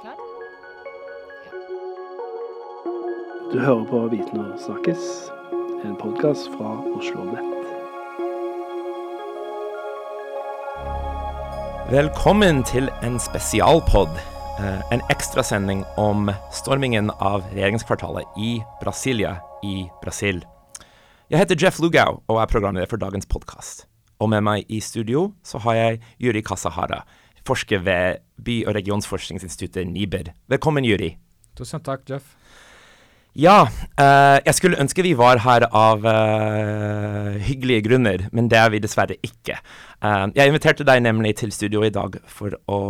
Klar? Du hører på Viten og snakkes, en podkast fra Oslo Nett. Velkommen til en spesialpod. eh, En ekstrasending om stormingen av regjeringskvartalet i Brasilia i Brasil. Jeg heter Jeff Lugau og er programleder for dagens podkast. Og med meg i studio så har jeg Yuri Kasahara, forsker ved By- og regionsforskningsinstituttet NIBR. Velkommen, Juri. Tusen takk, Jeff. Ja, eh, jeg skulle ønske vi var her av eh, hyggelige grunner, men det er vi dessverre ikke. Eh, jeg inviterte deg nemlig til studio i dag for å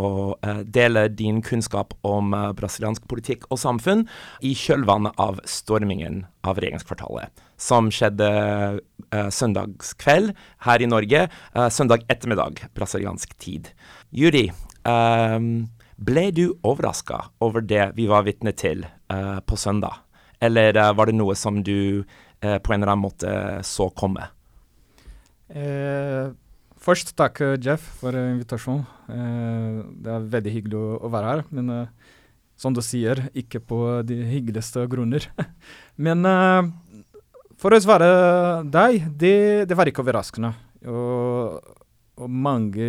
eh, dele din kunnskap om eh, brasiliansk politikk og samfunn i kjølvannet av stormingen av regjeringskvartalet, som skjedde uh, søndagskveld her i Norge, uh, søndag ettermiddag brasiliansk tid. Juri, uh, ble du overraska over det vi var vitne til på søndag? Eller var det noe som du på en eller annen måte så komme? Eh, først takk, eh, Jeff, for eh, invitasjonen. Eh, det er veldig hyggelig å, være her. Men som du sier, ikke på de hyggeligste grunner. men for å svare deg, det, det var ikke overraskende. Og, og mange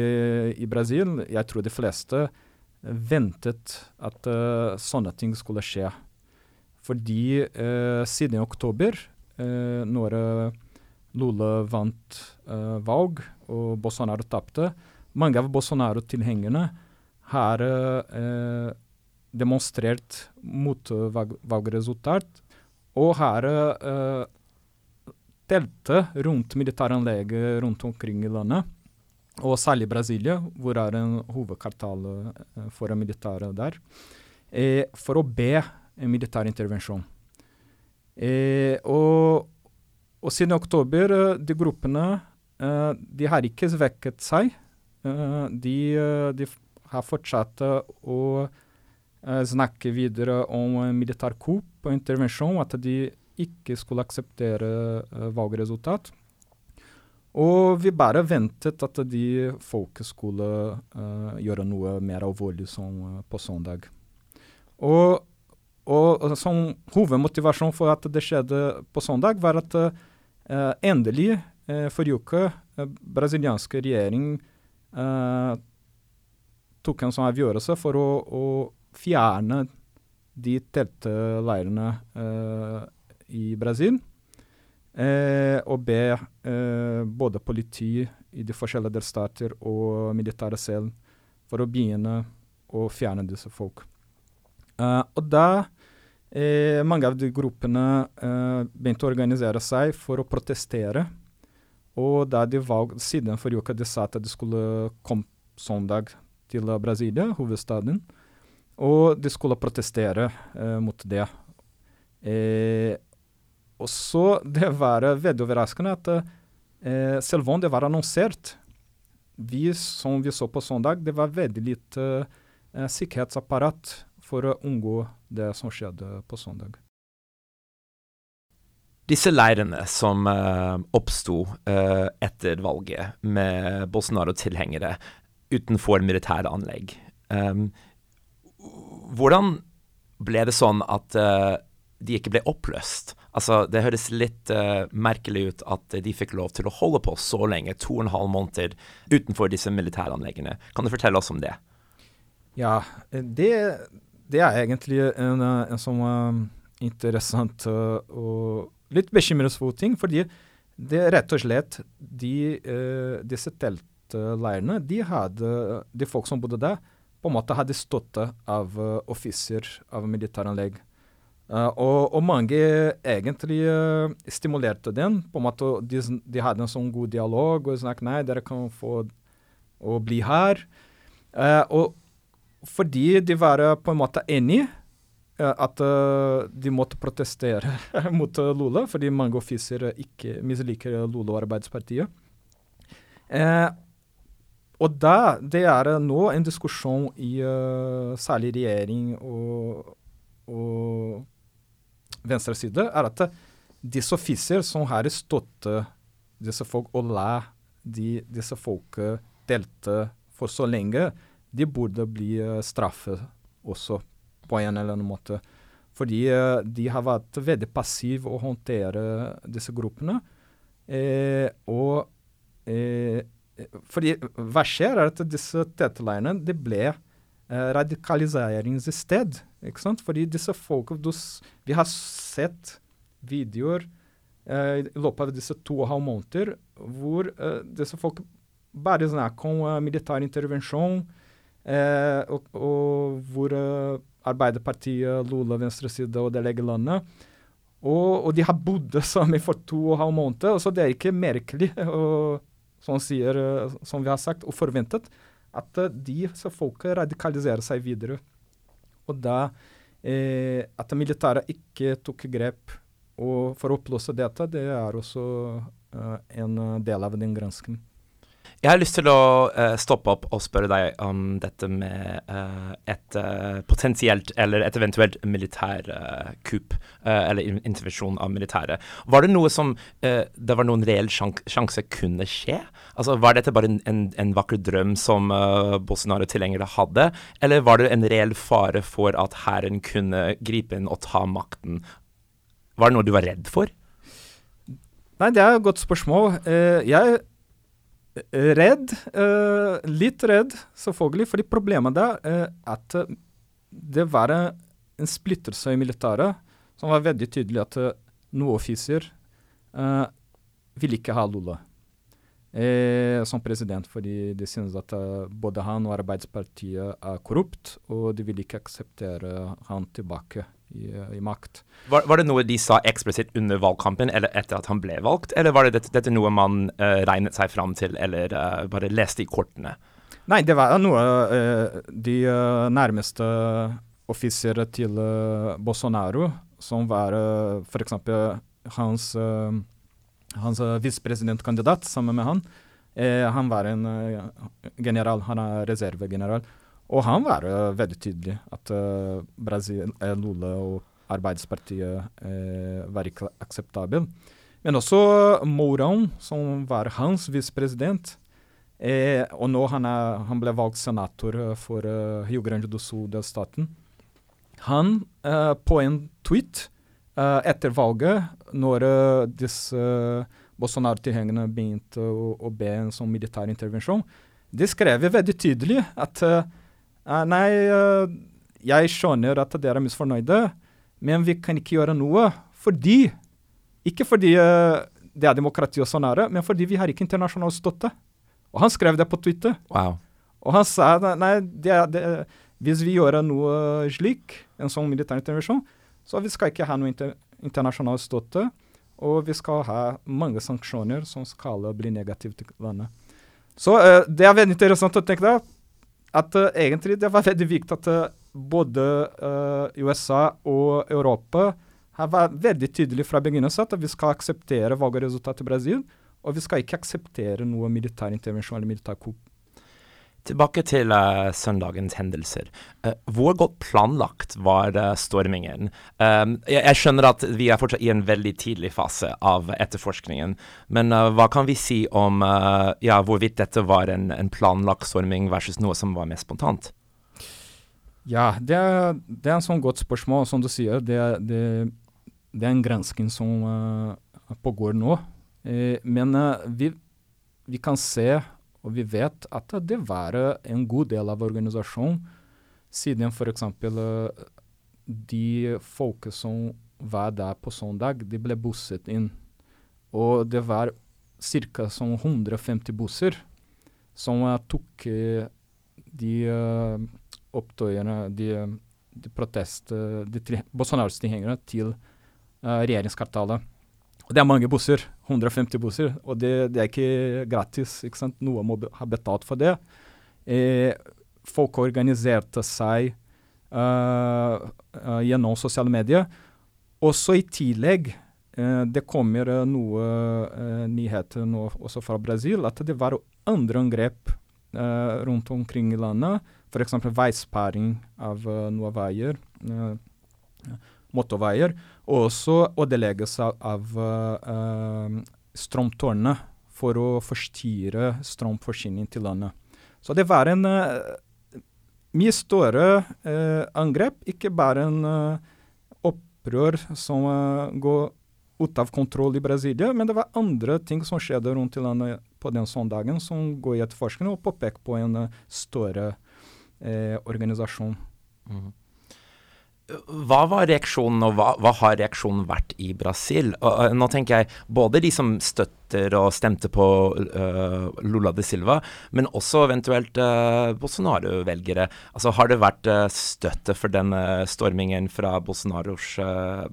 i Brasil, jeg tror de fleste, ventet at sånne ting skulle skje. Fordi siden oktober, når Lula vant valg og Bolsonaro tapte, mange av Bolsonaro-tilhengerne har eh, demonstrert mot valg valgresultat og har eh, teltet rundt militæranlegget rundt omkring i landet. Og særlig Brasilia, hvor er en hovedkvartal eh, for militæret der, eh, for å be en militær intervensjon. Eh, og, og siden oktober, eh, de gruppene de har ikke svekket seg. Eh, de, eh, de har fortsatt eh, å eh, snakke videre om militær kupp og intervensjon, at de ikke skulle akseptere eh, valgresultat. Og vi bare ventet at de folket skulle uh, gjøre noe mer alvorlig som uh, på søndag. Og, og, og som for at det skjedde på søndag, var at uh, endelig eh, forrige uke eh, brasilianske regjering eh, tok en sånn avgjørelse for å, å fjerne de teltleirene eh, i Brasil. Eh, og be eh, både politi i de forskjellige delstater og militæret selv for å begynne å fjerne disse folk. Eh, og da eh, mange av de gruppene eh, begynte å organisere seg for å protestere. Og da de valg, siden forrige uke de sa at de skulle komme søndag til Brasilia, hovedstaden, og de skulle protestere eh, mot det. Eh, og så det var veldig overraskende at eh, selv om det var annonsert, vi som vi så på søndag, det var veldig lite eh, sikkerhetsapparat for å unngå det som skjedde på søndag. Disse leirene som uh, oppsto uh, etter valget med Bolsonaro-tilhengere utenfor militære anlegg, um, hvordan ble det sånn at uh, de ikke ble oppløst? Altså, Det høres litt uh, merkelig ut at de fikk lov til å holde på så lenge, to og en halv måneder, utenfor disse militæranleggene. Kan du fortelle oss om det? Ja, det, det er egentlig en, en sånn interessant og litt bekymringsfull fordi det rett og slett de, uh, disse teltleirene, de hadde, de folk som bodde der, på en måte hadde støtte av uh, offiser av militæranlegg. Uh, og, og mange egentlig uh, stimulerte den. på en måte De, de hadde en sånn god dialog og snakket nei, dere kan få å bli her. Og fordi de var på en måte enige at eh, de måtte protestere mot eh, Lula, fordi mange offiser ikke misliker Lula og Arbeidspartiet. Eh, og da, det er eh, nå en diskusjon i uh, særlig regjering og, og venstre side, er at eh, disse offiser som har støttet disse folk og la de, disse folk delte for så lenge, de burde bli straffet også, på en eller annen måte. Fordi uh, de har vært veldig passive å håndtere disse gruppene. Eh, og eh, fordi hva skjer, er at disse teteleirene det ble eh, radikaliseringssted. ikke sant? Fordi disse folka Vi har sett videoer eh, i løpet av disse to og en halv måneder hvor eh, disse folk bare snakker om uh, militær intervensjon, eh, og, og, hvor Arbeiderpartiet, Lula, venstresida og det landet. Og, og, de har bodd sammen for to og en halv måned, så det er ikke merkelig, og, som, sier, som vi har sagt, og forventet, at disse folka radikaliserer seg videre. Og da eh, At militæret ikke tok grep for å oppløse dette, det er også uh, en del av den granskingen. Jeg har lyst til å uh, stoppe opp og spørre deg om dette med uh, et uh, potensielt eller et eventuelt militærkupp, eller intervensjon av militæret. Var det noe som det var noen reell sjanse kunne skje? Altså, Var dette bare en, en, en vakker drøm som Bolsonaro-tilhengerne hadde, eller var det en reell fare for at hæren kunne gripe inn og ta makten? Var det noe du var redd for? Nei, det er et godt spørsmål. jeg Redd. Uh, litt redd, selvfølgelig. fordi problemet der er at det var en splittelse i militæret som var veldig tydelig at noen offiser uh, ville ikke ha Lula eh, som president, fordi de synes at uh, både han og Arbeidspartiet er korrupt, og de vil ikke akseptere han tilbake i, i makt. Var, var, det noe de sa eksplisitt under valgkampen, eller etter at han ble valgt, eller var det dette, dette noe man uh, regnet seg fram til, eller uh, bare leste i kortene? Nei, det var noe de nærmeste offiserer til Bolsonaro, som var uh, f.eks. hans hans uh, visepresidentkandidat sammen med han. Han var en uh, general, han er reservegeneral. Og han var uh, veldig tydelig at uh, Brasil, Lula og Arbeidspartiet var ikke akseptabel. Men også Mourão, som var hans visepresident. og nå han, er, han ble valgt senator for Rio Grande do Sul-delstaten. Han, på en tweet Uh, etter valget, når uh, disse uh, Bolsonaro-tilhengerne begynte å, å, be en sånn militær intervensjon, de skrev veldig tydelig at nei, jeg skjønner at dere er misfornøyde, men vi kan ikke gjøre noe fordi Ikke fordi det er demokrati og sånn er det, men fordi vi har ikke internasjonal støtte. Og han skrev det på Twitter. Wow. Og han sa nei, det, det, hvis vi gjør noe slik, en sånn militær intervensjon, så vi skal ikke ha noe inter internasjonal støtte, og vi skal ha mange sanksjoner som skal bli negative til landet. Så uh, det er veldig interessant å tenke deg at uh, egentlig det var veldig viktig at uh, både USA og Europa har vært veldig tydelig fra begynnelsen at vi skal akseptere valgresultatet i Brasil, og vi skal ikke akseptere noe militær intervensjon eller militær kupp Tilbake til uh, søndagens hendelser. Uh, hvor godt planlagt var uh, stormingen? Um, jeg, jeg, skjønner at vi er fortsatt i en veldig tidlig fase av etterforskningen. Men hva kan vi si om ja, hvorvidt dette var en, en, planlagt storming versus noe som var mer spontant? Ja, det er, det er en sånn godt spørsmål. Som du sier, det, det, det er en gransking som pågår nå. men vi, vi kan se og vi vet at det var en god del av organisasjonen, siden f.eks. Eh, de folket som var der på søndag, de ble busset inn. Og det var ca. 150 busser som tok uh, de uh, opptøyene, de, de protestene, de Bolsonaros-tilhengerne til regjeringskvartalet. Det er mange busser. 150 busser. Og det, det er ikke gratis. ikke sant? Noe må ha betalt for det. Eh, folk organiserte seg uh, uh, gjennom sosiale medier. Også i tillegg uh, det kommer noe nyheter nå også fra Brasil, at det var andre angrep rundt omkring i landet. F.eks. veisperring av noen veier. Motorveier og også ødeleggelse av uh, strømtårnene for å forstyrre strømforsyningen til landet. Så det var en uh, mye større uh, angrep, ikke bare en eh, opprør som eh, går ut av kontroll i Brasilia, men det var andre ting som skjedde rundt i landet på den søndagen som går i etterforskning og påpeker på en eh, større eh, organisasjon. Mhm. Hva var reaksjonen, og hva, hva, har reaksjonen vært i Brasil? Og, og, nå tenker jeg både de som støtter og stemte på uh, Lula de Silva, men også eventuelt uh, Bolsonaro-velgere. Altså, har det vært uh, støtte for denne stormingen fra Bolsonaros,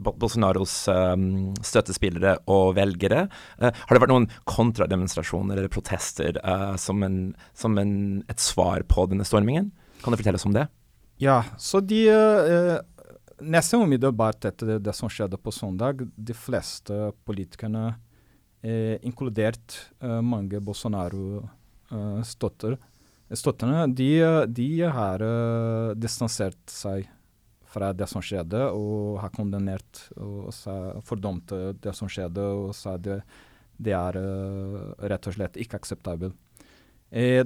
Bolsonaros um, støttespillere og velgere? har det vært noen kontrademonstrasjoner eller protester som, en, som en, et svar på denne stormingen? Kan du fortelle oss om det? Ja, så de nesten umiddelbart etter det, som skjedde på søndag, de fleste politikerne, eh, inkludert eh, mange Bolsonaro-støtterne, eh, de, de, har distansert seg fra det som skjedde, og har kondemnert og sa, fordømt det som skjedde, og sa det, det er rett og slett ikke akseptabelt. Eh,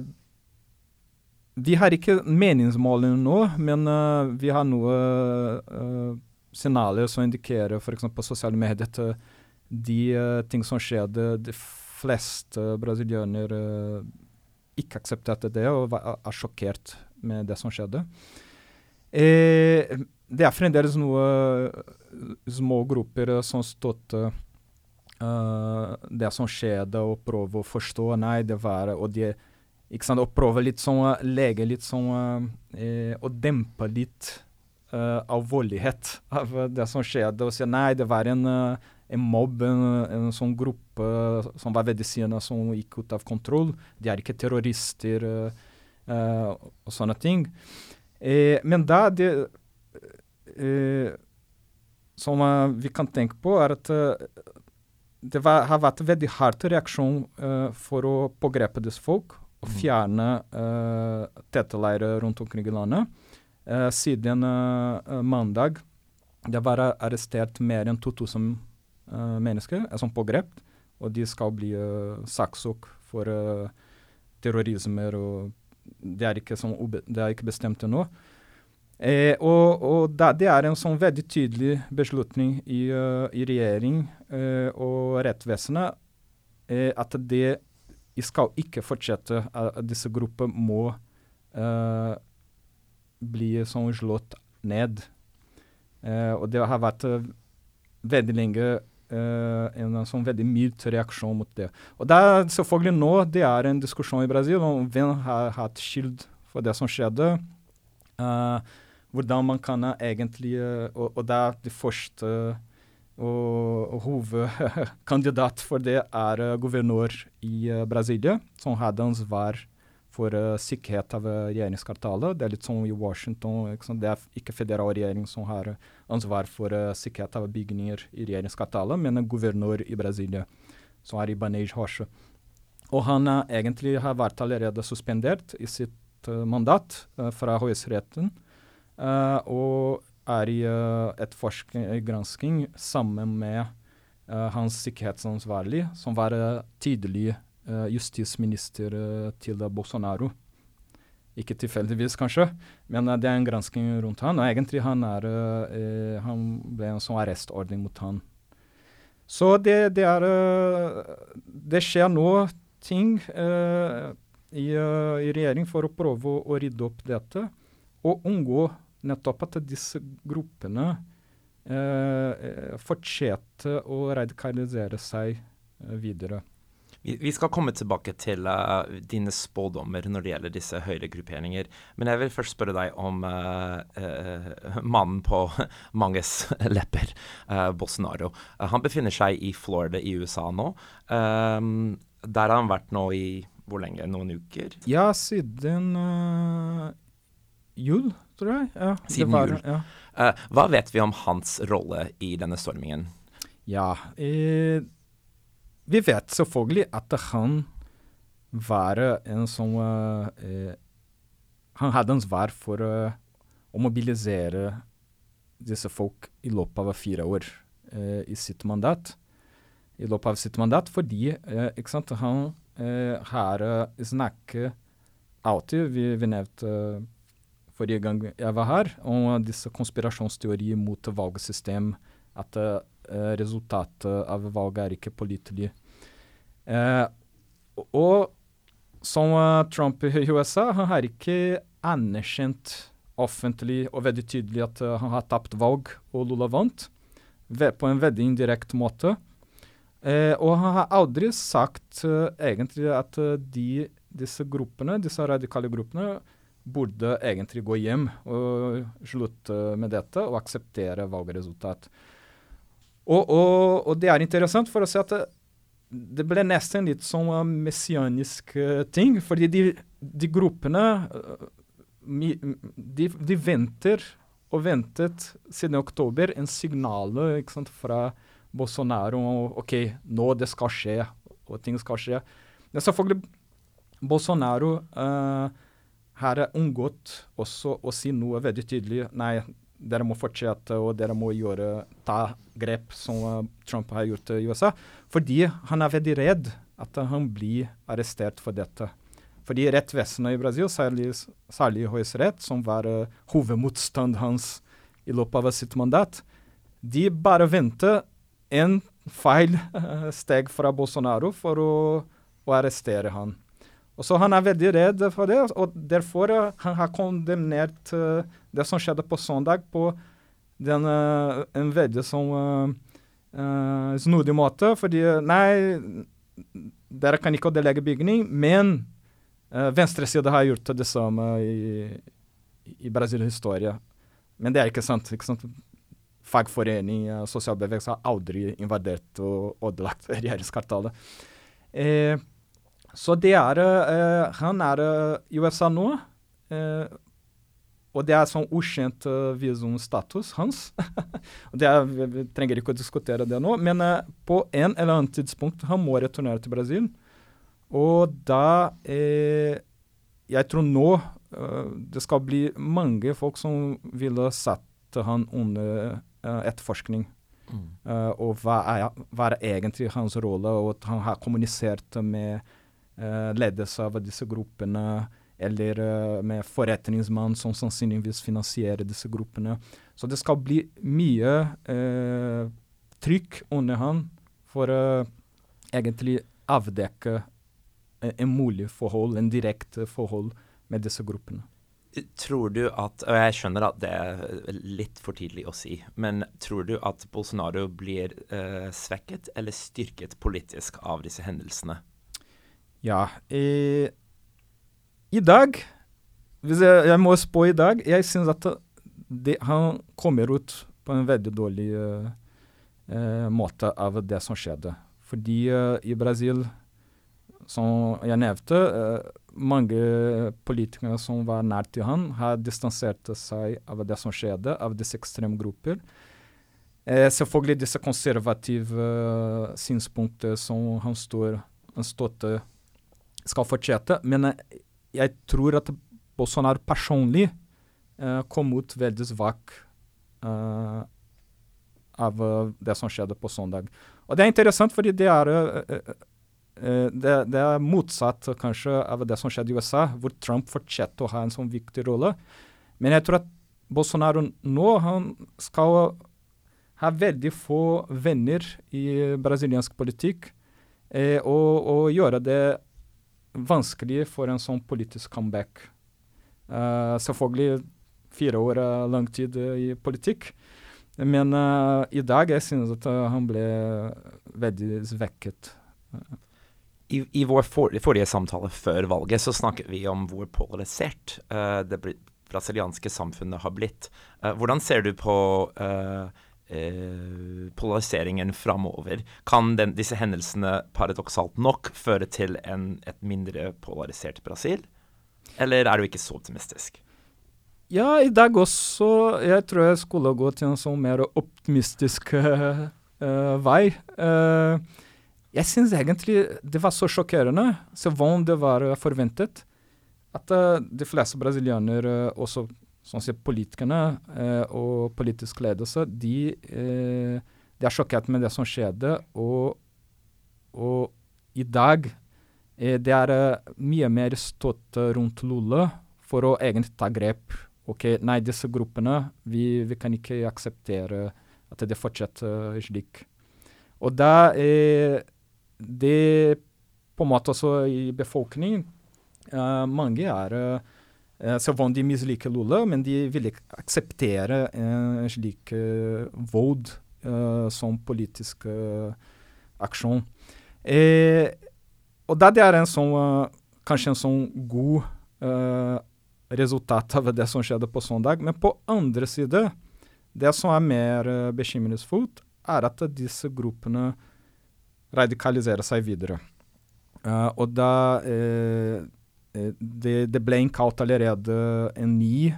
vi har ikke meningsmålinger nå, men uh, vi har noen uh, signaler som indikerer f.eks. på sosiale medier at de uh, ting som skjedde, de fleste brasilianere ikke aksepterte det og var, er sjokkert med det som skjedde. Eh, det er fremdeles noen små grupper som støtter det som skjedde, og prøver å forstå. Nei, det var og de ikke sant, Å prøve litt sånn, lege litt sånn eh, Å dempe litt eh, alvorlighet av det som skjedde. Og si nei, det var en, en mobb, en, en, sånn gruppe som var ved siden av, som gikk ut av kontroll. De er ikke terrorister eh, og sånne ting. Eh, men da det eh, Som vi kan tenke på, er at det var, har vært veldig hard reaksjon for å pågripe disse folk å fjerne uh, teteleirer rundt omkring i landet. Uh, siden uh, mandag det var arrestert mer enn 2000 uh, mennesker som pågrep, og de skal bli uh, saksøkt for uh, terrorisme. det er, ikke, det er ikke bestemt ennå. Eh, og, og da, det er en sånn veldig tydelig beslutning i, uh, i regjering uh, og rettsvesenet eh, at det skal ikke fortsette. at disse gruppene må uh, bli sånn slått ned. Uh, og det har vært veldig lenge en sånn veldig mild reaksjon mot det. Og det er selvfølgelig nå det er en diskusjon i Brasil om hvem har hatt skyld for det som skjedde. hvordan man kan egentlig og, og det er det første og, hovedkandidat for det er uh, guvernør i uh, Brasilia, som hadde ansvar for uh, sikkerhet av uh, regjeringskvartalet. Det er litt som i Washington. Det er ikke federal regjering som har ansvar for sikkerhet av bygninger i regjeringskvartalet, men en guvernør i Brasilia, som er Ibanez Rocha. Og han egentlig har vært allerede suspendert i sitt mandat fra høyesteretten. og er i uh, et forskergransking sammen med uh, hans sikkerhetsansvarlig, som var uh, tidlig justisminister til Bolsonaro. Ikke tilfeldigvis, kanskje, men det er en gransking rundt han. Og egentlig han, er, han ble en sånn arrestordning mot han. Så det, det er Det skjer nå ting i, i regjering for å prøve å, å rydde opp dette og unngå nettopp at disse gruppene eh, eh, fortsetter å radikalisere seg eh, videre. Vi skal komme tilbake til uh, dine spådommer når det gjelder disse høyregrupperinger. Men jeg vil først spørre deg om uh, uh, mannen på manges lepper, Bolsonaro. han befinner seg i Florida i USA nå. der har han vært nå i hvor lenge? Noen uker? Ja, siden jul tror jeg. Ja, Siden var, jul. Ja. Uh, hva vet vi om hans rolle i denne stormingen? Ja, eh, vi vet selvfølgelig at han var en som eh, Han hadde ansvar for uh, å mobilisere disse folk i løpet av fire år eh, i sitt mandat. I løpet av sitt mandat fordi ikke sant, han har snakket alltid Vi, vi nevnte forrige gang jeg var her, om disse konspirasjonsteorier mot valgsystem. At uh, resultatet av valget er ikke pålitelig. Uh, og som uh, Trump i USA, han har ikke anerkjent offentlig og veldig tydelig at han har tapt valg og Lula vant, på en veldig indirekte måte. og han har aldri sagt egentlig at de, disse gruppene, disse radikale gruppene, burde egentlig gå hjem og slutte med dette og akseptere valgresultat. Og, og, og, det er interessant for å se at det, det ble nesten litt sånn messianisk uh, ting. Fordi de, de gruppene uh, de, de, venter og ventet siden oktober en signal fra Bolsonaro om OK, nå det skal skje, og ting skal skje. Men selvfølgelig Bolsonaro uh, har unngått også å si noe veldig tydelig. Nei, dere må fortsette, og dere må gjøre, ta grep som uh, Trump har gjort i USA. Fordi han er veldig redd at han blir arrestert for dette. Fordi rettsvesenet i Brasil, særlig, særlig Høyesterett, som var uh, hovedmotstand hans i løpet av sitt mandat, de bare venter en feil steg fra Bolsonaro for å, å arrestere han. Og så Han er veldig redd for det, og derfor uh, han har kondemnert uh, det som skjedde på søndag, på den, uh, en veldig sånn snodig måte. Fordi nei, dere kan ikke ødelegge bygning, men uh, venstresida har gjort det samme i, i Brasils historie. Men det er ikke sant. ikke sant? Fagforening, uh, sosialbevegelse har aldri invadert og ødelagt regjeringskvartalet. Eh, så det er uh, Han er uh, i USA nå. Uh, og det er sånn ukjent uh, visumstatus hans. det er, vi, trenger ikke å diskutere det nå, men på en eller annen tidspunkt han må returnere til Brasil. Og da Jeg tror nå det skal bli mange folk som ville satt han under etterforskning. Mm. og hva er, hva er egentlig hans rolle, og at han har kommunisert med uh, ledes av disse gruppene, eller uh, med forretningsmann som sannsynligvis finansierer disse gruppene. Så det skal bli mye uh, trykk under han for å egentlig avdekke en mulig forhold, en direkte forhold med disse gruppene. Tror du at, og jeg skjønner at det er litt for tidlig å si, men tror du at Bolsonaro blir uh, svekket eller styrket politisk av disse hendelsene? Ja. I, i dag Hvis jeg, jeg, må spå i dag Jeg syns at det, han kommer ut på en veldig dårlig uh, måte av det som skjedde. Fordi uh, i Brasil, som jeg nevnte, mange politikere som var nær til han, har distansert seg av det som skjedde, av disse ekstreme grupper. selvfølgelig disse konservative synspunkter som han står han støtte skal fortsette. Men eh, jeg tror at Bolsonaro personlig uh, kom ut veldig svak uh, av det som skjedde på søndag. Og det er interessant, fordi det er, det, det, er motsatt kanskje av det som skjedde i USA, hvor Trump fortsetter å ha en sånn viktig rolle. Men jeg tror at Bolsonaro nå han skal ha veldig få venner i brasiliansk politikk, eh, og, og gjøre det vanskelig for en sånn politisk comeback. Uh, selvfølgelig fire år er lang tid i politikk, men uh, i dag jeg synes at uh, han ble veldig svekket. I, I, vår for, forrige samtale før valget så snakket vi om hvor polarisert det brasilianske samfunnet har blitt. hvordan ser du på uh, eh, polariseringen framover. Kan den, disse hendelsene paradoksalt nok føre til en, et mindre polarisert Brasil? Eller er du ikke så optimistisk? Ja, i dag også. Jeg tror jeg skulle gå til en sånn mer optimistisk uh, vei. Uh, jeg syns egentlig det var så sjokkerende, så som det var forventet, at de fleste brasilianere også sånn sier politikerne eh, og politisk ledelse, de, eh, de, er sjokkert med det som skjedde. Og, og i dag eh, det er eh, mye mer støtte rundt Lula for å egentlig ta grep ok, nei, disse gruppene, vi, vi kan ikke akseptere at det fortsetter slik. Og da er det på en måte også i befolkningen uh, Mange er uh, Selv om de misliker Lula, men de vil ikke akseptere en slik uh, vold som politisk aksjon. Eh, og da det er en sånn, kanskje en sånn god resultat av det som skjedde på søndag. Men på andre side, det som er mer bekymringsfullt, er at disse gruppene radikaliserer seg videre. Uh, og da uh, det, det, ble innkalt allerede en ny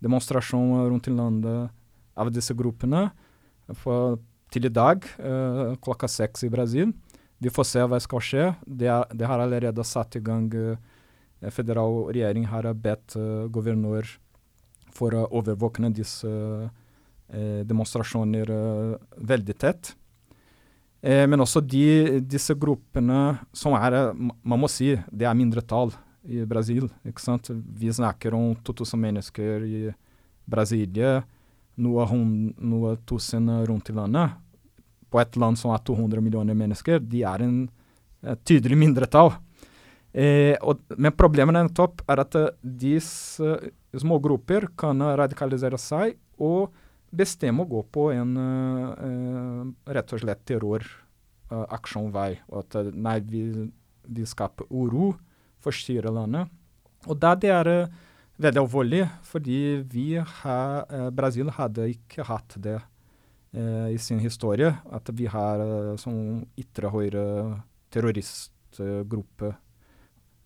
demonstrasjon rundt i landet av disse gruppene for, til i dag, uh, klokka seks i Brasil. Vi får se hva som skal skje. Det, er, det, har allerede satt i gang uh, Federal regjering har bedt uh, guvernør for å overvåke disse demonstrasjoner veldig tett. Eh, men også de, disse gruppene som er Man må si det er mindretall i Brasil. ikke sant? Vi snakker om 2000 mennesker i Brasilia, noen noe tusen rundt i landet. På et land som har 200 millioner mennesker. De er en tydelig mindretall. Eh, men problemet nettopp er at disse små grupper kan radikalisere seg og bestemme å gå på en uh, rett og slett terroraksjonvei. Og at nei, vi, vi skaper uro, forstyrrer landet. Og da det er uh, veldig alvorlig, fordi vi har, Brasil hadde ikke hatt det i sin historie. At vi har uh, sånn ytre høyre terroristgruppe.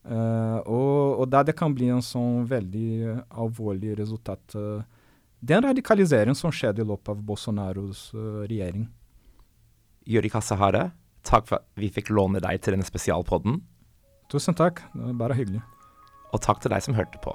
og, og da det kan bli en sånn veldig alvorlig resultat uh, den radikaliseringen som skjedde i løpet av Bolsonaros uh, regjering. Juri Kassahare, takk for at vi fikk låne deg til denne spesialpodden. Tusen takk. Det var bare hyggelig. Og takk til deg som hørte på.